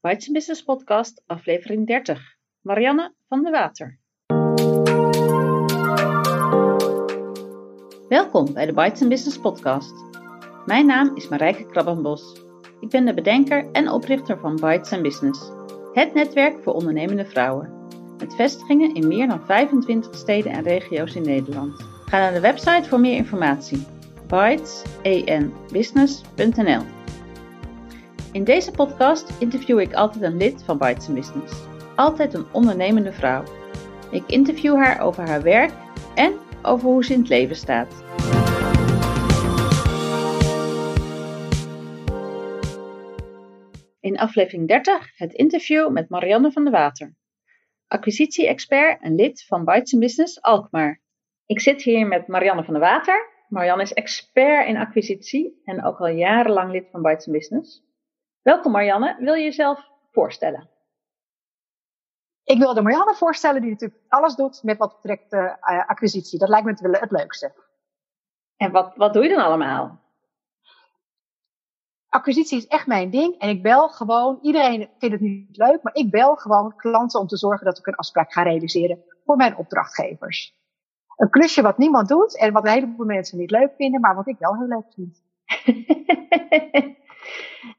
Bites Business Podcast, aflevering 30. Marianne van de Water. Welkom bij de Bites Business Podcast. Mijn naam is Marijke Krabbenbos. Ik ben de bedenker en oprichter van Bites Business, het netwerk voor ondernemende vrouwen. Met vestigingen in meer dan 25 steden en regio's in Nederland. Ga naar de website voor meer informatie. bitesen.business.nl In deze podcast interview ik altijd een lid van Bites Business. Altijd een ondernemende vrouw. Ik interview haar over haar werk en over hoe ze in het leven staat. In aflevering 30 het interview met Marianne van der Water acquisitie-expert en lid van Bites Business Alkmaar. Ik zit hier met Marianne van der Water. Marianne is expert in acquisitie en ook al jarenlang lid van Bites Business. Welkom Marianne, wil je jezelf voorstellen? Ik wil de Marianne voorstellen die natuurlijk alles doet met wat betreft uh, acquisitie. Dat lijkt me het, het leukste. En wat, wat doe je dan allemaal? acquisitie is echt mijn ding. En ik bel gewoon, iedereen vindt het niet leuk, maar ik bel gewoon klanten om te zorgen dat ik een afspraak ga realiseren voor mijn opdrachtgevers. Een klusje wat niemand doet en wat een heleboel mensen niet leuk vinden, maar wat ik wel heel leuk vind.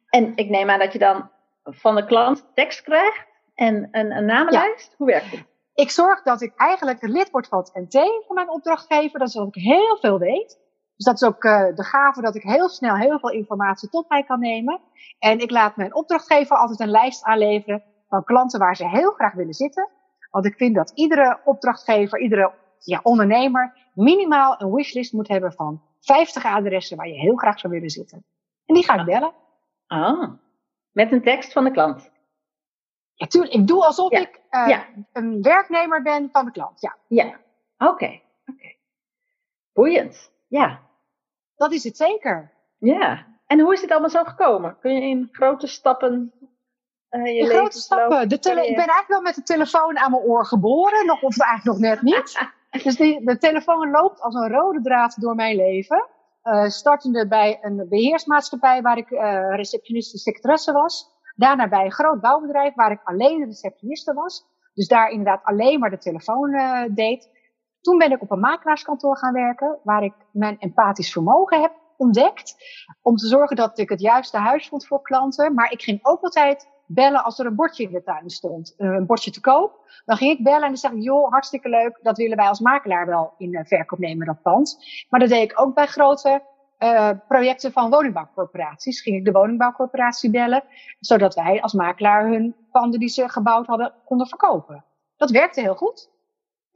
en ik neem aan dat je dan van de klant tekst krijgt en een, een namenlijst. Hoe werkt het? Ik zorg dat ik eigenlijk lid word van het NT van mijn opdrachtgever, dat zodat ik heel veel weet. Dus dat is ook uh, de gave dat ik heel snel heel veel informatie tot mij kan nemen. En ik laat mijn opdrachtgever altijd een lijst aanleveren van klanten waar ze heel graag willen zitten. Want ik vind dat iedere opdrachtgever, iedere ja, ondernemer minimaal een wishlist moet hebben van 50 adressen waar je heel graag zou willen zitten. En die ga ik bellen. Ah, met een tekst van de klant. Ja, tuurlijk. Ik doe alsof ik uh, ja. een werknemer ben van de klant. Ja. Ja, oké. Okay. Okay. Boeiend. Ja. Dat is het zeker. Ja. En hoe is dit allemaal zo gekomen? Kun je in grote stappen uh, je in grote stappen. De ik ben eigenlijk wel met de telefoon aan mijn oor geboren, nog, of eigenlijk nog net niet. dus die, de telefoon loopt als een rode draad door mijn leven. Uh, startende bij een beheersmaatschappij waar ik uh, receptioniste secretaresse was. Daarna bij een groot bouwbedrijf waar ik alleen de receptioniste was. Dus daar inderdaad alleen maar de telefoon uh, deed. Toen ben ik op een makelaarskantoor gaan werken, waar ik mijn empathisch vermogen heb ontdekt. Om te zorgen dat ik het juiste huis vond voor klanten. Maar ik ging ook altijd bellen als er een bordje in de tuin stond. Eh, een bordje te koop. Dan ging ik bellen en dan zeg ik, joh, hartstikke leuk. Dat willen wij als makelaar wel in uh, verkoop nemen, dat pand. Maar dat deed ik ook bij grote uh, projecten van woningbouwcorporaties. Ging ik de woningbouwcorporatie bellen. Zodat wij als makelaar hun panden die ze gebouwd hadden konden verkopen. Dat werkte heel goed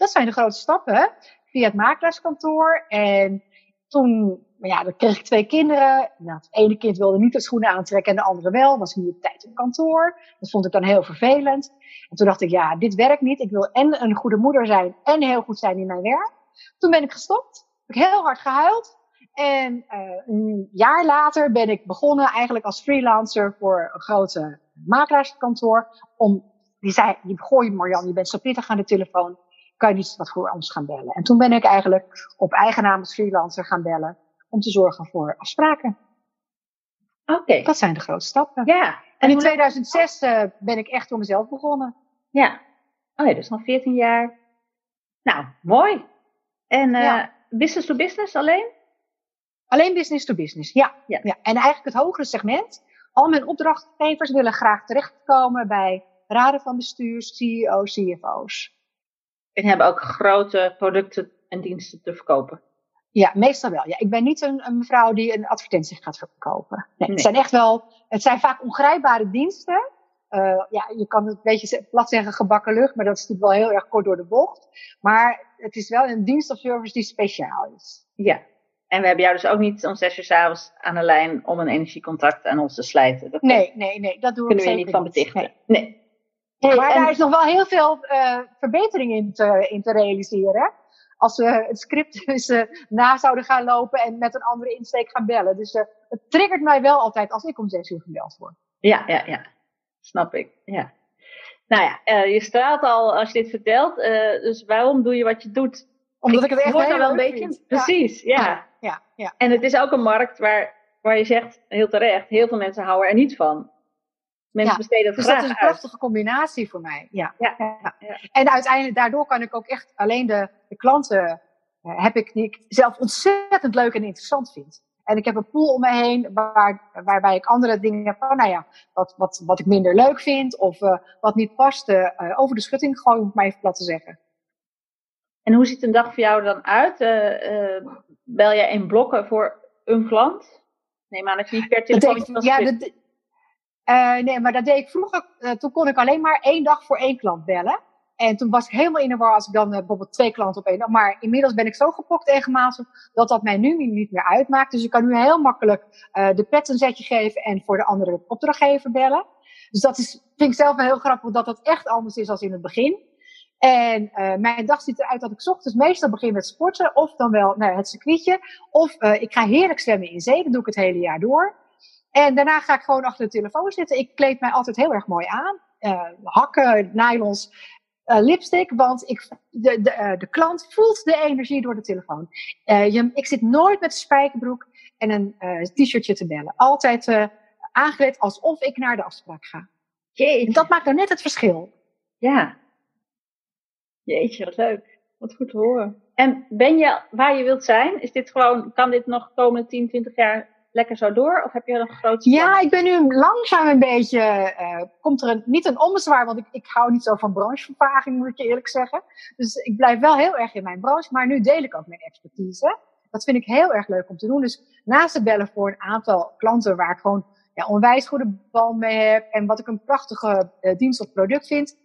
dat zijn de grote stappen via het makelaarskantoor. En toen, ja, dan kreeg ik twee kinderen. Nou, het ene kind wilde niet de schoenen aantrekken en de andere wel. Was niet op tijd op kantoor. Dat vond ik dan heel vervelend. En toen dacht ik, ja, dit werkt niet. Ik wil en een goede moeder zijn en heel goed zijn in mijn werk. Toen ben ik gestopt. Heb ik heel hard gehuild. En uh, een jaar later ben ik begonnen eigenlijk als freelancer voor een grote makelaarskantoor. Om, die zei, gooi Marjan, je bent zo pittig aan de telefoon kan je niet wat voor ons gaan bellen. En toen ben ik eigenlijk op eigen naam als freelancer gaan bellen om te zorgen voor afspraken. Oké. Dat zijn de grote stappen. Ja. En, in 2006 uh, ben ik echt voor mezelf begonnen. Ja. Oh ja, dus nog 14 jaar. Nou, mooi. En uh, ja. business to business alleen? Alleen business to business, ja. ja. ja. En eigenlijk het hogere segment. Al mijn opdrachtgevers willen graag terechtkomen bij raden van bestuur, CEO's, CFO's en hebben ook grote producten en diensten te verkopen. Ja, meestal wel. Ja, ik ben niet een, een mevrouw die een advertentie gaat verkopen. Nee, Het zijn echt wel, het zijn vaak ongrijpbare diensten. Uh, ja, je kan het een beetje plat zeggen gebakken lucht, maar dat is natuurlijk wel heel erg kort door de bocht. Maar het is wel een dienst of service die speciaal is. Ja, en we hebben jou dus ook niet om zes uur s'avonds aan de lijn om een energiecontact aan ons te slijten. Dat nee, nee, nee, dat doen we kunnen we niet van betichten. Nee. nee maar daar is nog wel heel veel uh, verbetering in te, in te realiseren. Als we het script dus uh, na zouden gaan lopen en met een andere insteek gaan bellen. Dus uh, het triggert mij wel altijd als ik om zes uur gebeld word. Ja, ja, ja. Snap ik. Ja. Nou ja, je straalt al als je dit vertelt. dus waarom doe je wat je doet? Omdat ik, ik het echt heel wel een beetje. Vind. Precies, ja. Ja, ja. ja, En het is ook een markt waar, waar je zegt, heel terecht, heel veel mensen houden er niet van. Mensen besteden het dus graag dat is een prachtige combinatie voor mij. Ja. Ja. ja. En uiteindelijk, daardoor kan ik ook echt alleen de, de klanten uh, heb ik die ik zelf ontzettend leuk en interessant vind. En ik heb een pool om me heen waar, waarbij ik andere dingen heb van, nou ja, wat, wat, wat ik minder leuk vind of uh, wat niet past, uh, over de schutting gooien, om het maar even plat te zeggen. En hoe ziet een dag voor jou dan uit? bel jij in blokken voor een klant? Neem aan dat je niet per telefoon Ja, dat, nee, maar dat deed ik vroeger. toen kon ik alleen maar één dag voor één klant bellen. En toen was ik helemaal in de war als ik dan uh, bijvoorbeeld twee klanten op één dag. Maar inmiddels ben ik zo gepokt en gematigd dat dat mij nu niet meer uitmaakt. Dus ik kan nu heel makkelijk de pet een zetje geven en voor de andere opdrachtgever bellen. Dus dat is, vind ik zelf wel heel grappig dat dat echt anders is als in het begin. En mijn dag ziet eruit dat ik ochtends meestal begin met sporten. Of dan wel nou, het circuitje. Of ik ga heerlijk zwemmen in zee. Dat doe ik het hele jaar door. En daarna ga ik gewoon achter de telefoon zitten. Ik kleed mij altijd heel erg mooi aan. hakken, nylons uh, lipstick, want ik, de, de, uh, de klant voelt de energie door de telefoon. Je, ik zit nooit met een spijkerbroek en een t-shirtje te bellen. Altijd aangekleed alsof ik naar de afspraak ga. Jeetje. En dat maakt dan net het verschil. Ja. Jeetje, wat leuk. Wat goed te horen. En ben je waar je wilt zijn? Is dit gewoon, kan dit nog de komende 10, 20 jaar lekker zo door? Of heb je nog een groot Ja, ik ben nu langzaam een beetje. Uh, komt er een, niet een ommezwaar, want ik, ik hou niet zo van branchevervaging, moet ik je eerlijk zeggen. Dus ik blijf wel heel erg in mijn branche, maar nu deel ik ook mijn expertise. Dat vind ik heel erg leuk om te doen. Dus naast het bellen voor een aantal klanten waar ik gewoon ja, onwijs goede band mee heb en wat ik een prachtige uh, dienst of product vind,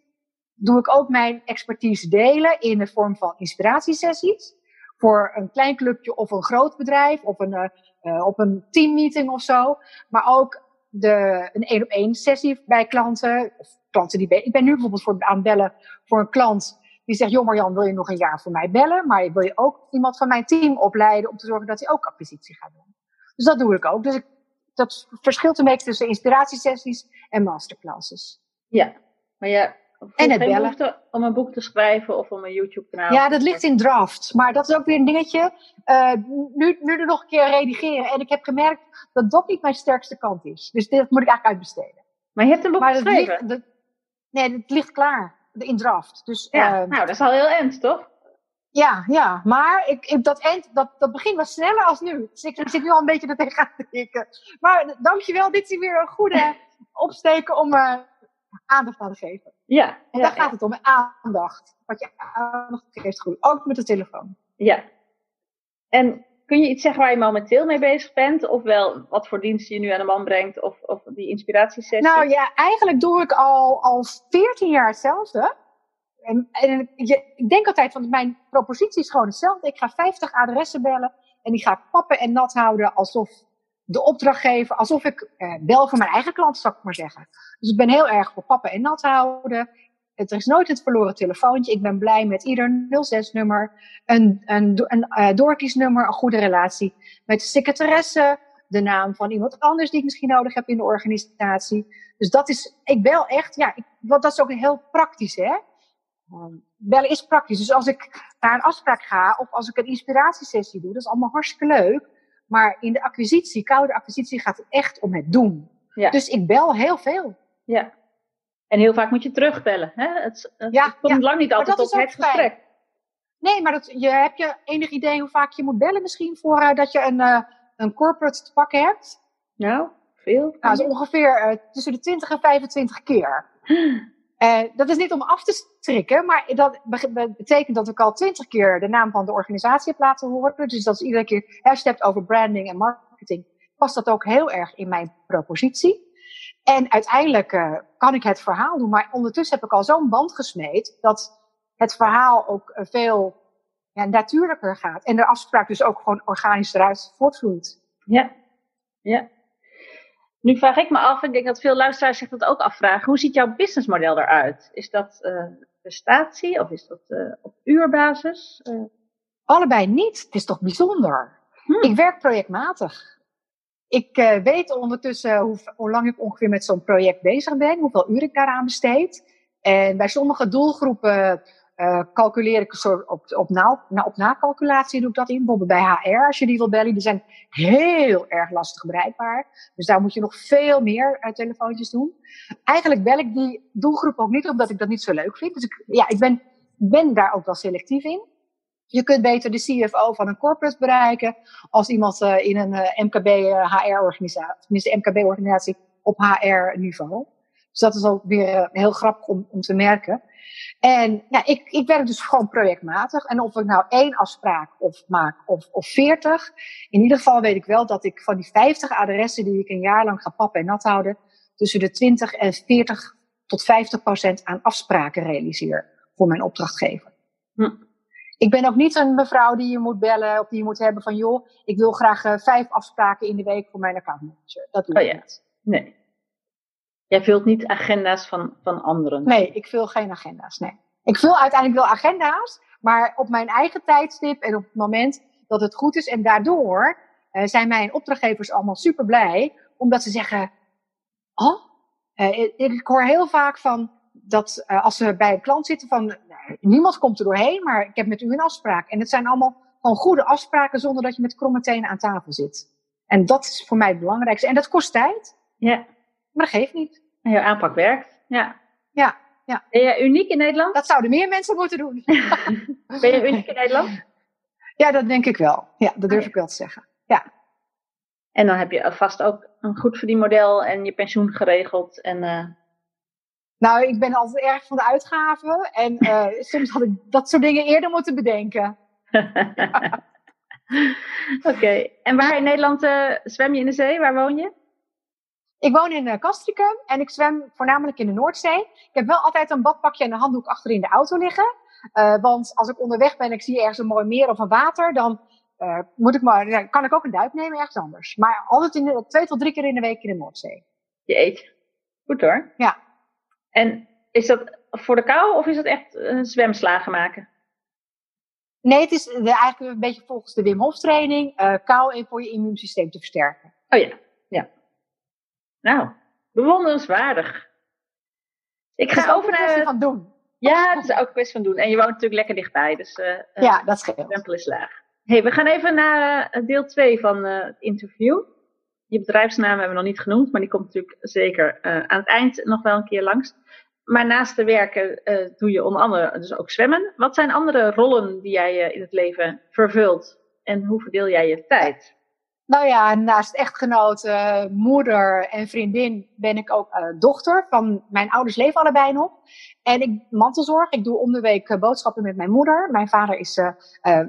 doe ik ook mijn expertise delen in de vorm van inspiratiesessies. Voor een klein clubje of een groot bedrijf of een, uh, op een teammeeting of zo. Maar ook de, een één op één sessie bij klanten. Of klanten die, ik ben nu bijvoorbeeld voor, aan het bellen voor een klant die zegt, joh Marjan, wil je nog een jaar voor mij bellen? Maar wil je ook iemand van mijn team opleiden om te zorgen dat hij ook acquisitie gaat doen? Dus dat doe ik ook. Dus ik, dat verschilt een beetje tussen inspiratiesessies en masterclasses. Ja, maar ja, en het bellen. om een boek te schrijven of om een YouTube-kanaal. Ja, dat ligt in draft. Maar dat is ook weer een dingetje. Uh, nu, nu er nog een keer redigeren. En ik heb gemerkt dat dat niet mijn sterkste kant is. Dus dit moet ik eigenlijk uitbesteden. Maar je hebt een boek maar geschreven? Ligt, nee, het ligt klaar. In draft. Dus, ja, uh, nou, dat is al heel end, toch? Ja, ja. Maar ik, ik, dat, end, dat, dat begin was sneller als nu. Dus ik, ik zit nu al een beetje er tegenaan te kijken. Maar dankjewel. Dit is weer een goede opsteken om... Uh, aandacht aan geven. Ja. En daar gaat het om, aandacht. Wat je aandacht geeft, goed. Ook met de telefoon. Ja. En kun je iets zeggen waar je momenteel mee bezig bent? Ofwel wat voor diensten je nu aan de man brengt? Of, of die inspiratiesessie? Nou ja, eigenlijk doe ik al, al 14 jaar hetzelfde. En, en je, ik denk altijd, van mijn propositie is gewoon hetzelfde. Ik ga 50 adressen bellen en die ga ik pappen en nat houden alsof de opdrachtgever, alsof ik eh, bel voor mijn eigen klant, zou ik maar zeggen. Dus ik ben heel erg voor pappen en nat houden. Het, is nooit het verloren telefoontje. Ik ben blij met ieder 06-nummer, een, een, een uh, doorkiesnummer, een goede relatie met de secretaresse, de naam van iemand anders die ik misschien nodig heb in de organisatie. Dus dat is, ik bel echt, ja, ik, wat, dat is ook heel praktisch, hè. Um, bellen is praktisch. Dus als ik naar een afspraak ga of als ik een inspiratiesessie doe, dat is allemaal hartstikke leuk. Maar in de acquisitie, koude acquisitie, gaat het echt om het doen. Ja. Dus ik bel heel veel. Ja. En heel vaak moet je terugbellen. Hè? Het, het ja, komt ja. lang niet altijd op het gesprek. Nee, maar dat, je, heb je enig idee hoe vaak je moet bellen misschien voordat uh, je een, uh, een corporate te pakken hebt? Nou, veel. Nou, dat is ongeveer uh, tussen de 20 en 25 keer. Uh, dat is niet om af te strikken, maar dat betekent dat ik al twintig keer de naam van de organisatie heb laten horen. Dus dat is iedere keer, hebt over branding en marketing, past dat ook heel erg in mijn propositie. En uiteindelijk uh, kan ik het verhaal doen, maar ondertussen heb ik al zo'n band gesmeed dat het verhaal ook uh, veel ja, natuurlijker gaat. En de afspraak dus ook gewoon organisch eruit voortvloeit. Ja, ja. Nu vraag ik me af, ik denk dat veel luisteraars zich dat ook afvragen. Hoe ziet jouw businessmodel eruit? Is dat uh, prestatie of is dat uh, op uurbasis? Uh... Allebei niet. Het is toch bijzonder. Hmm. Ik werk projectmatig. Ik weet ondertussen hoe, hoe, lang ik ongeveer met zo'n project bezig ben, hoeveel uur ik daaraan besteed. En bij sommige doelgroepen uh, calculeer ik soort op, op, na, op nakalculatie doe ik dat in. Bijvoorbeeld bij HR, als je die wil bellen, die zijn heel erg lastig bereikbaar. Dus daar moet je nog veel meer uh, telefoontjes doen. Eigenlijk bel ik die doelgroep ook niet, omdat ik dat niet zo leuk vind. Dus ik, ja, ik ben, ben daar ook wel selectief in. Je kunt beter de CFO van een corporate bereiken als iemand uh, in een MKB HR-organisatie, tenminste MKB-organisatie op HR-niveau. Dus dat is ook weer heel grappig om, om te merken. En ja, ik, ik werk dus gewoon projectmatig. En of ik nou één afspraak of maak of, of veertig. In ieder geval weet ik wel dat ik van die 50 adressen die ik een jaar lang ga pappen en nat houden. Tussen de 20 en 40 tot 50 procent aan afspraken realiseer voor mijn opdrachtgever. Hm. Ik ben ook niet een mevrouw die je moet bellen of die je moet hebben van joh, ik wil graag uh, vijf afspraken in de week voor mijn accountmanager. Dat doe ik oh, ja. niet. Nee. Jij vult niet agenda's van, van anderen? Nee, ik vul geen agenda's, nee. Ik vul uiteindelijk wel agenda's, maar op mijn eigen tijdstip en op het moment dat het goed is. En daardoor uh, zijn mijn opdrachtgevers allemaal super blij, omdat ze zeggen, oh, uh, ik, ik, hoor heel vaak van dat uh, als ze bij een klant zitten van, niemand komt er doorheen, maar ik heb met u een afspraak. En het zijn allemaal gewoon goede afspraken zonder dat je met kromme tenen aan tafel zit. En dat is voor mij het belangrijkste. En dat kost tijd. Ja. Maar dat geeft niet. En jouw aanpak werkt. Ja. Ja. ja. Ben je uniek in Nederland? Dat zouden meer mensen moeten doen. ben je uniek in Nederland? Ja, dat denk ik wel. Ja, dat durf ah, ik wel te zeggen. Ja. En dan heb je vast ook een goed verdienmodel en je pensioen geregeld. En, uh... Nou, ik ben altijd erg van de uitgaven. En uh, soms had ik dat soort dingen eerder moeten bedenken. Oké, en waar in Nederland uh, zwem je in de zee? Waar woon je? Ik woon in Castricum en ik zwem voornamelijk in de Noordzee. Ik heb wel altijd een badpakje en een handdoek achter in de auto liggen. Uh, want als ik onderweg ben en ik zie ergens een mooi meer of een water, dan uh, moet ik maar, kan ik ook een duik nemen ergens anders. Maar altijd in de, twee tot drie keer in de week in de Noordzee. Je eet. Goed hoor. Ja. En is dat voor de kou of is dat echt zwemslagen maken? Nee, het is de, eigenlijk een beetje volgens de Wim Hof training. Kou en voor je immuunsysteem te versterken. Oh ja, ja. Nou, bewonderenswaardig. Ik ga over naar. Het van doen. Ja, het is ook een kwestie van doen. En je woont natuurlijk lekker dichtbij, dus. Uh, ja, dat scheelt. De stempel is laag. hey, we gaan even naar uh, deel 2 van uh, het interview. Je bedrijfsnaam hebben we nog niet genoemd, maar die komt natuurlijk zeker aan het eind nog wel een keer langs. Maar naast de werken doe je onder andere dus ook zwemmen. Wat zijn andere rollen die jij in het leven vervult? En hoe verdeel jij je tijd? Nou ja, naast echtgenoot, moeder en vriendin ben ik ook uh, dochter. Van mijn ouders leven allebei nog. En ik mantelzorg. Ik doe om de week uh, boodschappen met mijn moeder. Mijn vader is uh,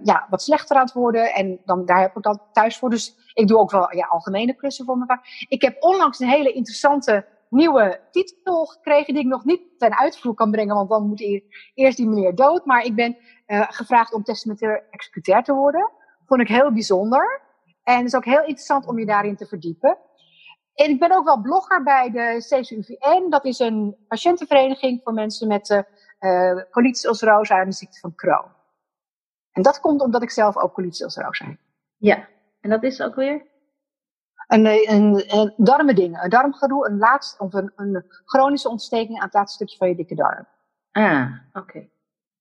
ja, wat slechter aan het worden. En dan, daar heb ik dan thuis voor. Dus ik doe ook wel ja, algemene klussen voor mijn vader. Ik heb onlangs een hele interessante nieuwe titel gekregen. Die ik nog niet ten uitvoer kan brengen. Want dan moet eerst die meneer dood. Maar ik ben gevraagd om testamentair executeur te worden. Vond ik heel bijzonder. En het is ook heel interessant om je daarin te verdiepen. En ik ben ook wel blogger bij de CCUVN. Dat is een patiëntenvereniging voor mensen met uh, colitis ulcerosa en de ziekte van Crohn. En dat komt omdat ik zelf ook colitis ulcerosa heb. Ja, en dat is ook weer? Een, een, een darmending, een darmgedoe, een, laatste, of een, een chronische ontsteking aan het laatste stukje van je dikke darm. Ah, oké.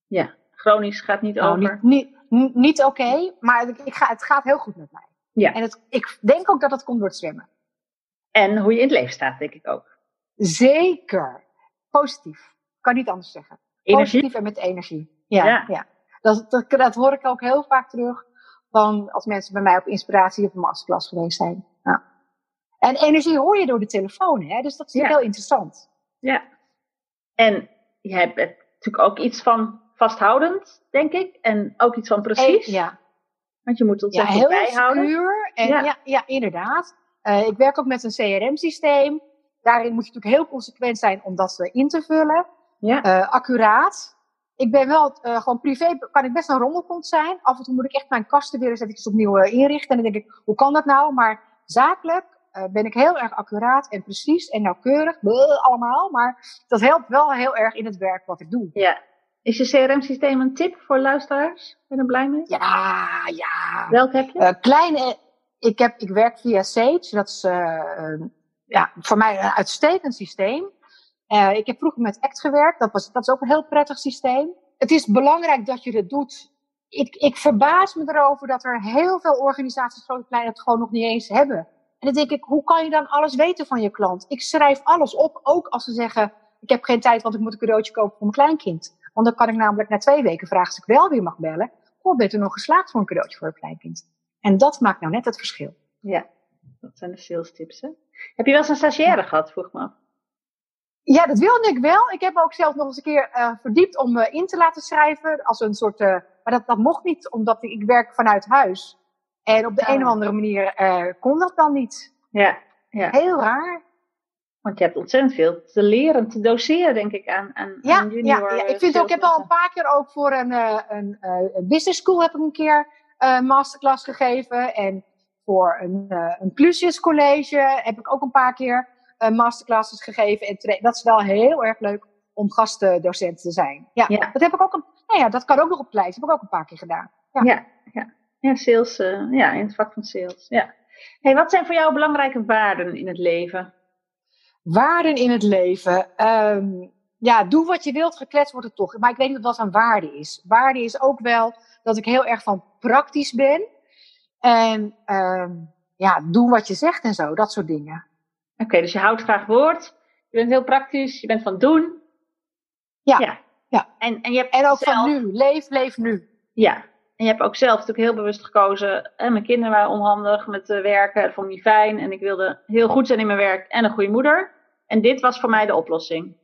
Ja, chronisch gaat niet nou, over. Niet, niet, niet oké, maar ik ga, het gaat heel goed met mij. Ja. En het, ik denk ook dat dat komt door het zwemmen. En hoe je in het leven staat, denk ik ook. Zeker. Positief. Kan niet anders zeggen. Energie? Positief en met energie. Ja, ja. Dat, dat, dat, hoor ik ook heel vaak terug van als mensen bij mij op inspiratie of masterclass geweest zijn. Ja. En energie hoor je door de telefoon, hè? dus dat is heel interessant. Ja. En je hebt natuurlijk ook iets van vasthoudend, denk ik. En ook iets van precies. ja. Want je moet ja, heel bijhouden. Secuur en ja. ja, inderdaad. Uh, ik werk ook met een CRM-systeem. Daarin moet je natuurlijk heel consequent zijn om dat in te vullen. Ja. Uh, accuraat. Ik ben wel, uh, gewoon privé kan ik best een rommelkont zijn. Af en toe moet ik echt mijn kasten weer eens eventjes opnieuw inrichten. En dan denk ik, hoe kan dat nou? Maar zakelijk ben ik heel erg accuraat en precies en nauwkeurig. Bleh, allemaal. Maar dat helpt wel heel erg in het werk wat ik doe. Ja, is je CRM-systeem een tip voor luisteraars? Ben je er blij mee? Ja, ja. Welk heb je? Uh, kleine, ik, heb, ik werk via Sage. Dat is uh, ja, voor mij een uitstekend systeem. Uh, ik heb vroeger met ACT gewerkt. Dat, was, dat is ook een heel prettig systeem. het is belangrijk dat je het doet. Ik, ik verbaas me erover dat er heel veel organisaties, grote klein, het gewoon nog niet eens hebben. En dan denk ik, hoe kan je dan alles weten van je klant? Ik schrijf alles op, ook als ze zeggen, ik heb geen tijd, want ik moet een cadeautje kopen voor mijn kleinkind. Want dan kan ik namelijk na twee weken vragen als ik wel weer mag bellen. Goh, bent u nog geslaagd voor een cadeautje voor een kleinkind? En dat maakt nou net het verschil. Ja, dat zijn de sales tips. Hè? Heb je wel eens een stagiaire gehad, vroeg me Ja, dat wilde ik wel. Ik heb me ook zelf nog eens een keer uh, verdiept om me in te laten schrijven. Als een soort, uh, maar dat, dat mocht niet, omdat ik, ik werk vanuit huis. En op de oh. een of andere manier uh, kon dat dan niet. Ja, ja. Heel raar. Want je hebt ontzettend veel te leren, te doseren, denk ik, aan, aan, ja, aan junior. Ja, ja. ik vind ook, ik heb al een paar keer ook voor een, een, een business school heb ik een keer uh, masterclass gegeven. En voor een, een Clusius college heb ik ook een paar keer masterclasses gegeven. En dat is wel heel erg leuk om gastdocent te zijn. Ja, ja, dat heb ik ook een, nou ja, dat kan ook nog op het lijst. heb ik ook een paar keer gedaan. Ja, ja, ja. ja sales, ja, in het vak van sales. Ja. Hey, wat zijn voor jou belangrijke waarden in het leven? Waarden in het leven. Um, ja, doe wat je wilt, gekletst wordt het toch. Maar ik weet niet wat een waarde is. Waarde is ook wel dat ik heel erg van praktisch ben. En uh, ja, doe wat je zegt en zo, dat soort dingen. Oké, dus je houdt graag woord. Je bent heel praktisch, je bent van doen. Ja. ja. ja. En, en, je hebt en ook van nu, leef, leef nu. Ja, en je hebt ook zelf natuurlijk heel bewust gekozen. En mijn kinderen waren onhandig met werken, dat vond ik niet fijn. En ik wilde heel goed zijn in mijn werk en een goede moeder. En dit was voor mij de oplossing.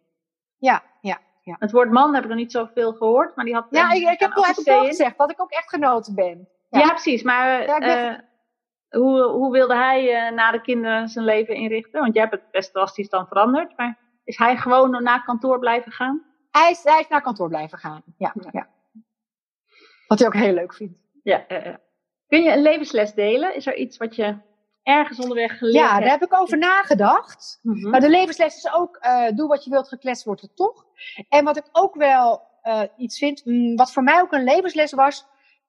Ja, ja. Ja. Het woord man heb ik nog niet zoveel gehoord, maar die had. Ja, ik, ik heb, wel gezegd dat ik ook echt genoten ben. Ja, precies. Maar uh, hoe, hoe wilde hij uh, na de kinderen zijn leven inrichten? Want jij hebt het best drastisch dan veranderd. Maar is hij gewoon naar kantoor blijven gaan? Hij is, hij is naar kantoor blijven gaan, ja. ja. Wat hij ook heel leuk vindt. Ja, uh, Kun je een levensles delen? Is er iets wat je ergens onderweg geleerd Ja, daar heb ik over nagedacht. Mm Maar de levensles is ook, uh, doe wat je wilt, gekletst wordt het toch. En wat ik ook wel uh, iets vind, mm, wat voor mij ook een levensles was,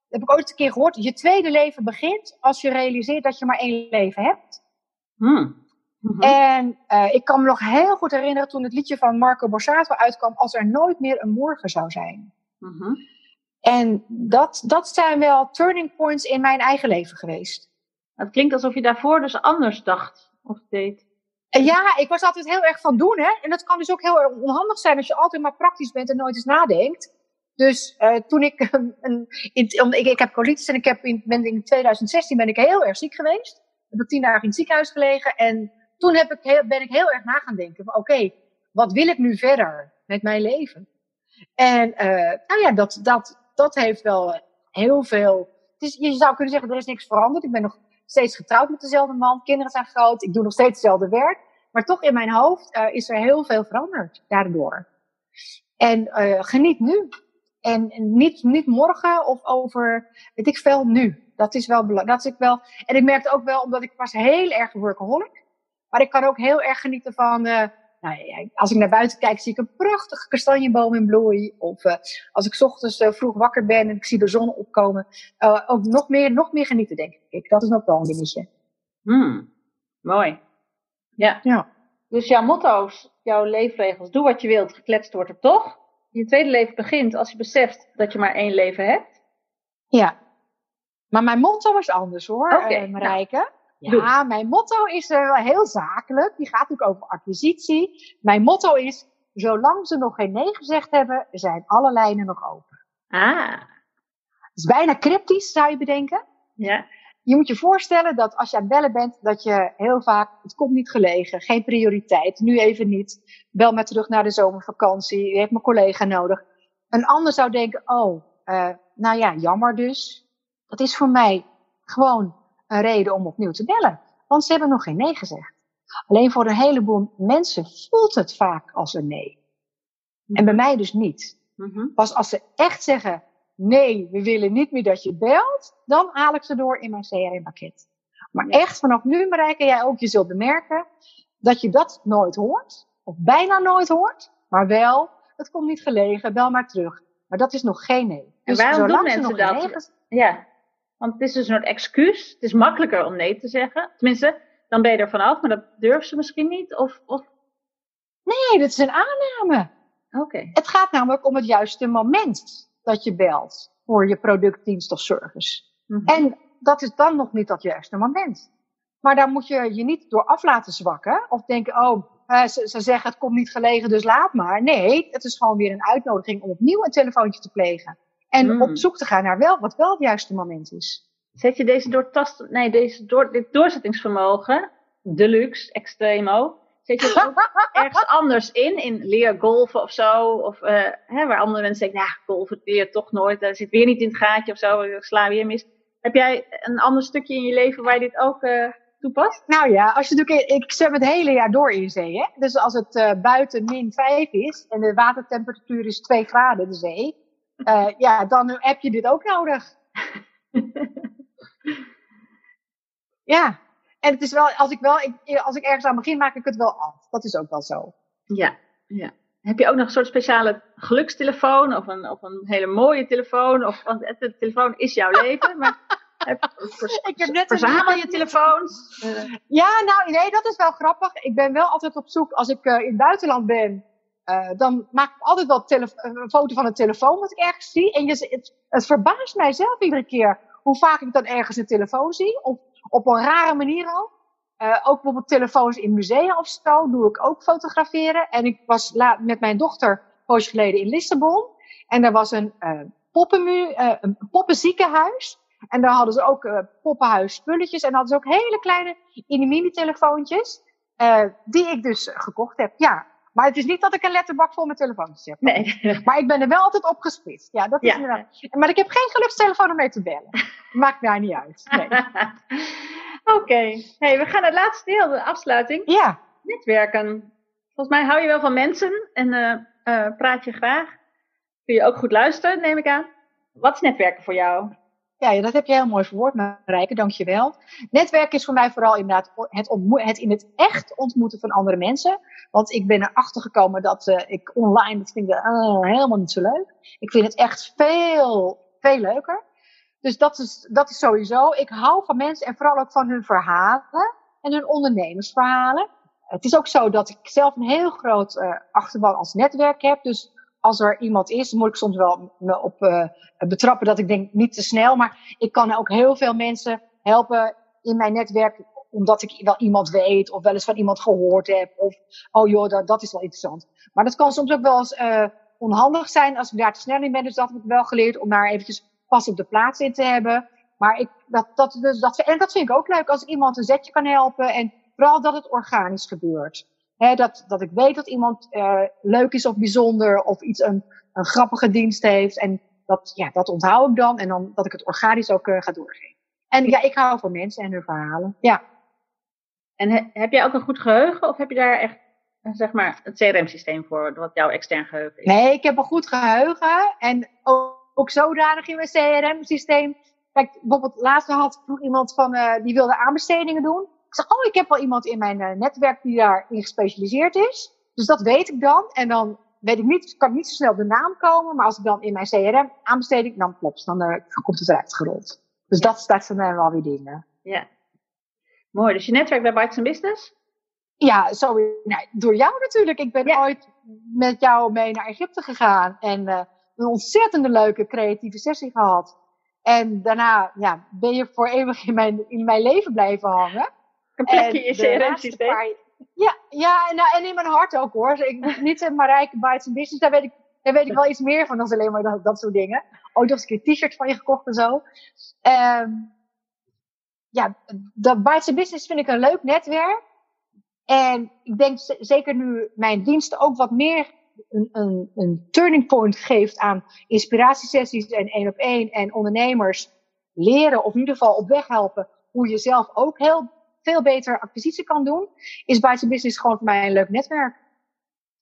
heb ik ooit een keer gehoord, je tweede leven begint als je realiseert dat je maar één leven hebt. Mm. En uh, ik kan me nog heel goed herinneren toen het liedje van Marco Borsato uitkwam, als er nooit meer een morgen zou zijn. -hmm. En dat, dat zijn wel turning points in mijn eigen leven geweest. Het klinkt alsof je daarvoor dus anders dacht of deed. Ja, ik was altijd heel erg van doen, hè. En dat kan dus ook heel erg onhandig zijn als je altijd maar praktisch bent en nooit eens nadenkt. Dus uh, toen ik, een, in, ik, ik heb colitis en ik heb in, in 2016 ben ik heel erg ziek geweest. Heb ik tien dagen in het ziekenhuis gelegen. En toen heb ik ben ik heel erg na gaan denken oké, wat wil ik nu verder met mijn leven? En uh, nou ja, dat, dat, dat heeft wel heel veel. Is, je zou kunnen zeggen, er is niks veranderd. Ik ben nog steeds getrouwd met dezelfde man. Kinderen zijn groot. Ik doe nog steeds hetzelfde werk. Maar toch in mijn hoofd uh, is er heel veel veranderd daardoor. En uh, geniet nu. En niet, niet morgen of over, weet ik veel, nu. Dat is wel belangrijk. Dat is ik wel. En ik merkte ook wel, omdat ik was heel erg workaholic. Maar ik kan ook heel erg genieten van, uh, nou ja, als ik naar buiten kijk, zie ik een prachtige kastanjeboom in bloei. Of uh, als ik ochtends uh, vroeg wakker ben en ik zie de zon opkomen. Uh, ook nog meer, nog meer genieten, denk ik. Dat is nog wel een dingetje. Hmm, mooi. Ja. ja. Dus jouw motto's, jouw leefregels, doe wat je wilt, gekletst wordt er toch. Je tweede leven begint als je beseft dat je maar één leven hebt. Ja. Maar mijn motto is anders hoor, Oké, okay, Marijke. Nou. Ja, mijn motto is uh, heel zakelijk. Die gaat natuurlijk over acquisitie. Mijn motto is, zolang ze nog geen nee gezegd hebben, zijn alle lijnen nog open. Ah. Het is bijna cryptisch, zou je bedenken. Ja. Je moet je voorstellen dat als je aan het bellen bent, dat je heel vaak, het komt niet gelegen, geen prioriteit, nu even niet. Bel maar terug naar de zomervakantie, je hebt mijn collega nodig. Een ander zou denken, oh, uh, nou ja, jammer dus. Dat is voor mij gewoon een reden om opnieuw te bellen. Want ze hebben nog geen nee gezegd. Alleen voor een heleboel mensen voelt het vaak als een nee. En bij mij dus niet. Mm-hmm. Pas als ze echt zeggen, nee, we willen niet meer dat je belt, dan haal ik ze door in mijn CRM-pakket. Maar echt vanaf nu, Marijke, jij ook, je zult bemerken dat je dat nooit hoort. Of bijna nooit hoort. Maar wel, het komt niet gelegen, bel maar terug. Maar dat is nog geen nee. Dus en waarom doen mensen dat? ja, want het is dus een soort excuus. Het is makkelijker om nee te zeggen. Tenminste, dan ben je er vanaf, maar dat durven ze misschien niet. Of, of... Nee, dat is een aanname. Oké. Het gaat namelijk om het juiste moment dat je belt voor je product, dienst of service. Mhm. En dat is dan nog niet dat juiste moment. Maar daar moet je je niet door af laten zwakken. Of denken, oh, eh, ze, ze zeggen het komt niet gelegen, dus laat maar. Nee, het is gewoon weer een uitnodiging om opnieuw een telefoontje te plegen. En Mm. op zoek te gaan naar wel, wat wel het juiste moment is. Zet je deze doortast, nee, deze door, dit doorzettingsvermogen, deluxe, extremo, zet je het ook ergens anders in, in leer golven of zo, of eh, hè, waar andere mensen denken, ja, golven leer toch nooit, dat zit weer niet in het gaatje of zo, ik sla weer mis. Heb jij een ander stukje in je leven waar je dit ook eh, toepast? Nou ja, als je natuurlijk, ik zwem het hele jaar door in zee. Hè? Dus als het eh, buiten min 5 is en de watertemperatuur is 2 graden, de zee, eh, ja, dan heb je dit ook nodig. Ja, en het is wel, als ik wel, ik, als ik ergens aan begin, maak ik het wel af. Dat is ook wel zo. Ja, ja. Heb je ook nog een soort speciale gelukstelefoon of een, of een hele mooie telefoon? Of, want het- de telefoon is jouw leven, maar heb, vers- Ik heb net een- verzamel je telefoons? Ja, nou nee, dat is wel grappig. Ik ben wel altijd op zoek, als ik eh, in het buitenland ben, eh, dan maak ik altijd wel tele- een foto van een telefoon wat ik ergens zie. En je, het, verbaast mij zelf iedere keer hoe vaak ik dan ergens een telefoon zie. Of op een rare manier ook. Eh, ook bijvoorbeeld telefoons in musea of zo doe ik ook fotograferen. En ik was la- met mijn dochter een poosje geleden in Lissabon. En daar was een, eh poppenmu, eh, een poppenziekenhuis. En daar hadden ze ook eh poppenhuis spulletjes. En hadden ze ook hele kleine mini telefoontjes. eh die ik dus gekocht heb. Ja, maar het is niet dat ik een letterbak vol met telefoontjes heb. nee. Maar ik ben er wel altijd op gespitst. Ja, dat is Ja. inderdaad. Maar ik heb geen gelukstelefoon om mee te bellen. Maakt mij niet uit. Nee. Oké, hey, we gaan naar het laatste deel, de afsluiting. Ja. Netwerken. Volgens mij hou je wel van mensen en eh, eh, praat je graag. Kun je ook goed luisteren, neem ik aan. Wat is netwerken voor jou? Ja, dat heb je heel mooi verwoord, Marijke. Dankjewel. Netwerken is voor mij vooral inderdaad het, het in het echt ontmoeten van andere mensen. Want ik ben erachter gekomen dat eh, ik online, dat vind ik eh, helemaal niet zo leuk. Ik vind het echt veel, veel leuker. Dus dat is, dat is sowieso. Ik hou van mensen en vooral ook van hun verhalen en hun ondernemersverhalen. Het is ook zo dat ik zelf een heel groot eh, achterban als netwerk heb. Dus als er iemand is, moet ik soms wel me op eh, betrappen dat ik denk niet te snel. Maar ik kan ook heel veel mensen helpen in mijn netwerk. Omdat ik wel iemand weet of wel eens van iemand gehoord heb. Of, oh joh, dat, dat is wel interessant. Maar dat kan soms ook wel eens eh, onhandig zijn als ik daar te snel in ben. Dus dat heb ik wel geleerd om daar eventjes pas op de plaats in te hebben. Maar ik, dat, dat, dus dat, en dat vind ik ook leuk als iemand een zetje kan helpen. En vooral dat het organisch gebeurt. Hè, dat, dat ik weet dat iemand uh, leuk is of bijzonder of iets een, een grappige dienst heeft. En dat, ja, dat onthoud ik dan en dan dat ik het organisch ook uh, ga doorgeven. En ja, ik hou van mensen en hun verhalen. Ja. En he, heb jij ook een goed geheugen of heb je daar echt zeg maar het CRM-systeem voor, wat jouw extern geheugen is? Nee, ik heb een goed geheugen en ook, ook zodanig in mijn CRM-systeem. Kijk, bijvoorbeeld laatst had vroeg iemand van uh, die wilde aanbestedingen doen. Ik zeg, oh, ik heb wel iemand in mijn uh, netwerk die daarin gespecialiseerd is. Dus dat weet ik dan. En dan weet ik niet, kan niet zo snel de naam komen. Maar als ik dan in mijn CRM aanbesteding, dan klopt, dan uh, komt het eruit gerold. Dus ja. dat, dat zijn dan wel weer dingen. Ja. Mooi. Dus je netwerk bij Bites Business? Ja, zo, nou, door jou natuurlijk. Ik ben ja. ooit met jou mee naar Egypte gegaan. En uh, een ontzettende leuke creatieve sessie gehad. En daarna ja, ben je voor eeuwig in mijn, in mijn leven blijven hangen. Een plekje in je CRM-systeem. Ja, ja en, en in mijn hart ook hoor. Ik moet niet zeg maar rijke bites business. Daar weet, ik, daar weet ik wel iets meer van dan alleen maar dat, dat soort dingen. Ook nog eens een keer t-shirts van je gekocht en zo. Um, ja, dat bites business vind ik een leuk netwerk. En ik denk zeker nu mijn diensten ook wat meer een, een, een turning point geeft aan inspiratiesessies en één op één en ondernemers leren of in ieder geval op weg helpen hoe je zelf ook heel veel beter acquisitie kan doen, is Bites Business gewoon voor mij een leuk netwerk.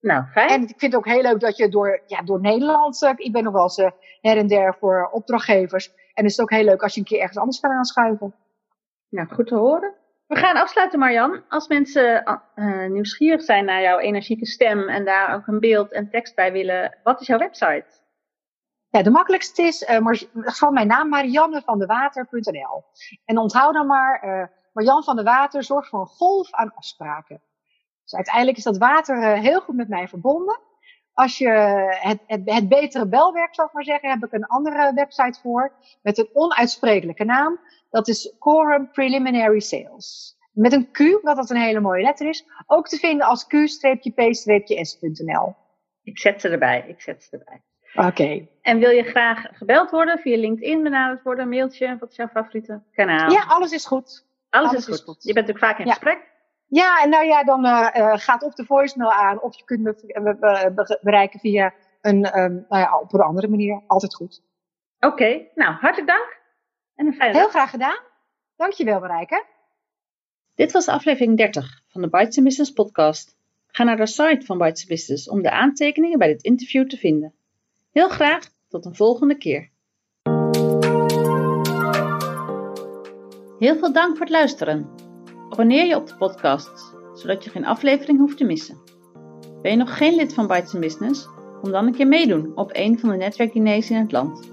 Nou, fijn. En ik vind het ook heel leuk dat je door, ja, door Nederland, uh, ik ben nog wel eens uh, her en der voor opdrachtgevers. En het is ook heel leuk als je een keer ergens anders kan aanschuiven. Nou, goed te horen. We gaan afsluiten, Marjan. Als mensen uh, nieuwsgierig zijn naar jouw energieke stem en daar ook een beeld en tekst bij willen, wat is jouw website? Ja, de makkelijkste is uh, van mijn naam mariannevandewater.nl. En onthoud dan maar, uh, Marjan van de Water zorgt voor een golf aan afspraken. Dus uiteindelijk is dat water uh, heel goed met mij verbonden. Als je het, het, het betere belwerk, zou ik maar zeggen, heb ik een andere website voor. Met een onuitsprekelijke naam. Dat is Quorum Preliminary Sales. Met een Q, wat dat een hele mooie letter is. Ook te vinden als q-p-s.nl. Ik zet ze erbij, ik zet ze erbij. Oké. En wil je graag gebeld worden, via LinkedIn benaderd worden, een mailtje? Wat is jouw favoriete kanaal? Ja, alles is goed. Alles, is, goed. Je bent natuurlijk vaak in gesprek. Ja, en nou ja, dan uh, gaat of de voicemail aan, of je kunt me bereiken via een, um, nou ja, op een andere manier. Altijd goed. Oké, nou, hartelijk dank. En een fijne Heel graag gedaan. Dankjewel, Marijke. Dit was aflevering 30 van de Bites Business podcast. Ga naar de site van Bites Business om de aantekeningen bij dit interview te vinden. Heel graag tot een volgende keer. Heel veel dank voor het luisteren. Abonneer je op de podcast, zodat je geen aflevering hoeft te missen. Ben je nog geen lid van Bites Business? Kom dan een keer meedoen op een van de netwerkdiners in het land.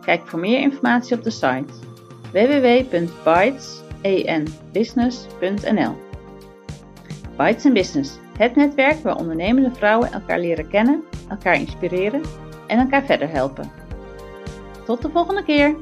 Kijk voor meer informatie op de site www.bytesenbusiness.nl Bites Business, het netwerk waar ondernemende vrouwen elkaar leren kennen, elkaar inspireren en elkaar verder helpen. Tot de volgende keer!